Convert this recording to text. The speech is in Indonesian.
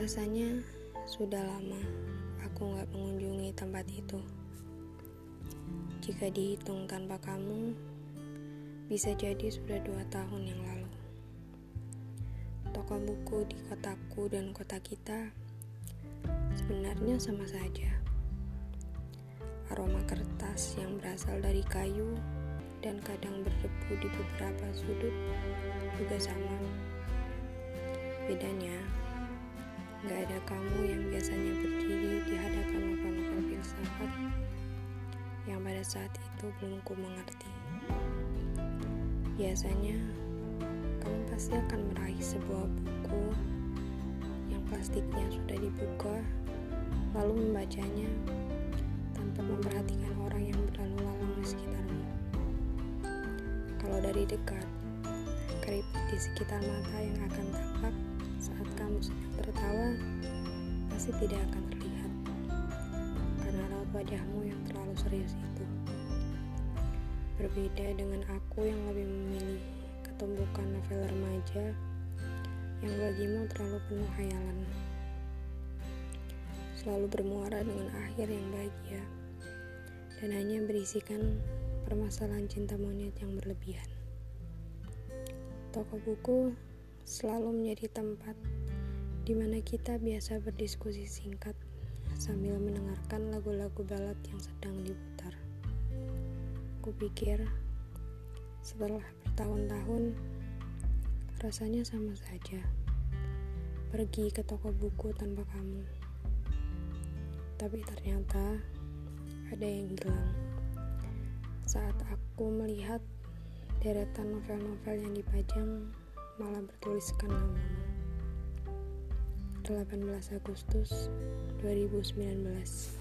Rasanya sudah lama aku gak mengunjungi tempat itu. Jika dihitung tanpa kamu, bisa jadi sudah dua tahun yang lalu. Toko buku di kotaku dan kota kita sebenarnya sama saja. Aroma kertas yang berasal dari kayu dan kadang berdebu di beberapa sudut juga sama. Bedanya, Gak ada kamu yang biasanya berdiri di hadapan novel-novel filsafat yang pada saat itu belum ku mengerti. Biasanya, kamu pasti akan meraih sebuah buku yang plastiknya sudah dibuka, lalu membacanya tanpa memperhatikan orang yang berlalu lalang di sekitarmu. Kalau dari dekat, keriput di sekitar mata yang akan tampak saat kamu sedang tertawa pasti tidak akan terlihat karena raut wajahmu yang terlalu serius itu. Berbeda dengan aku yang lebih memilih ketumbukan novel remaja yang bagimu terlalu penuh hayalan. Selalu bermuara dengan akhir yang bahagia dan hanya berisikan permasalahan cinta monyet yang berlebihan. Toko buku selalu menjadi tempat di mana kita biasa berdiskusi singkat sambil mendengarkan lagu-lagu balad yang sedang diputar. Kupikir setelah bertahun-tahun rasanya sama saja pergi ke toko buku tanpa kamu. Tapi ternyata ada yang hilang. Saat aku melihat deretan novel-novel yang dipajang malah bertuliskan namamu. 18 Agustus 2019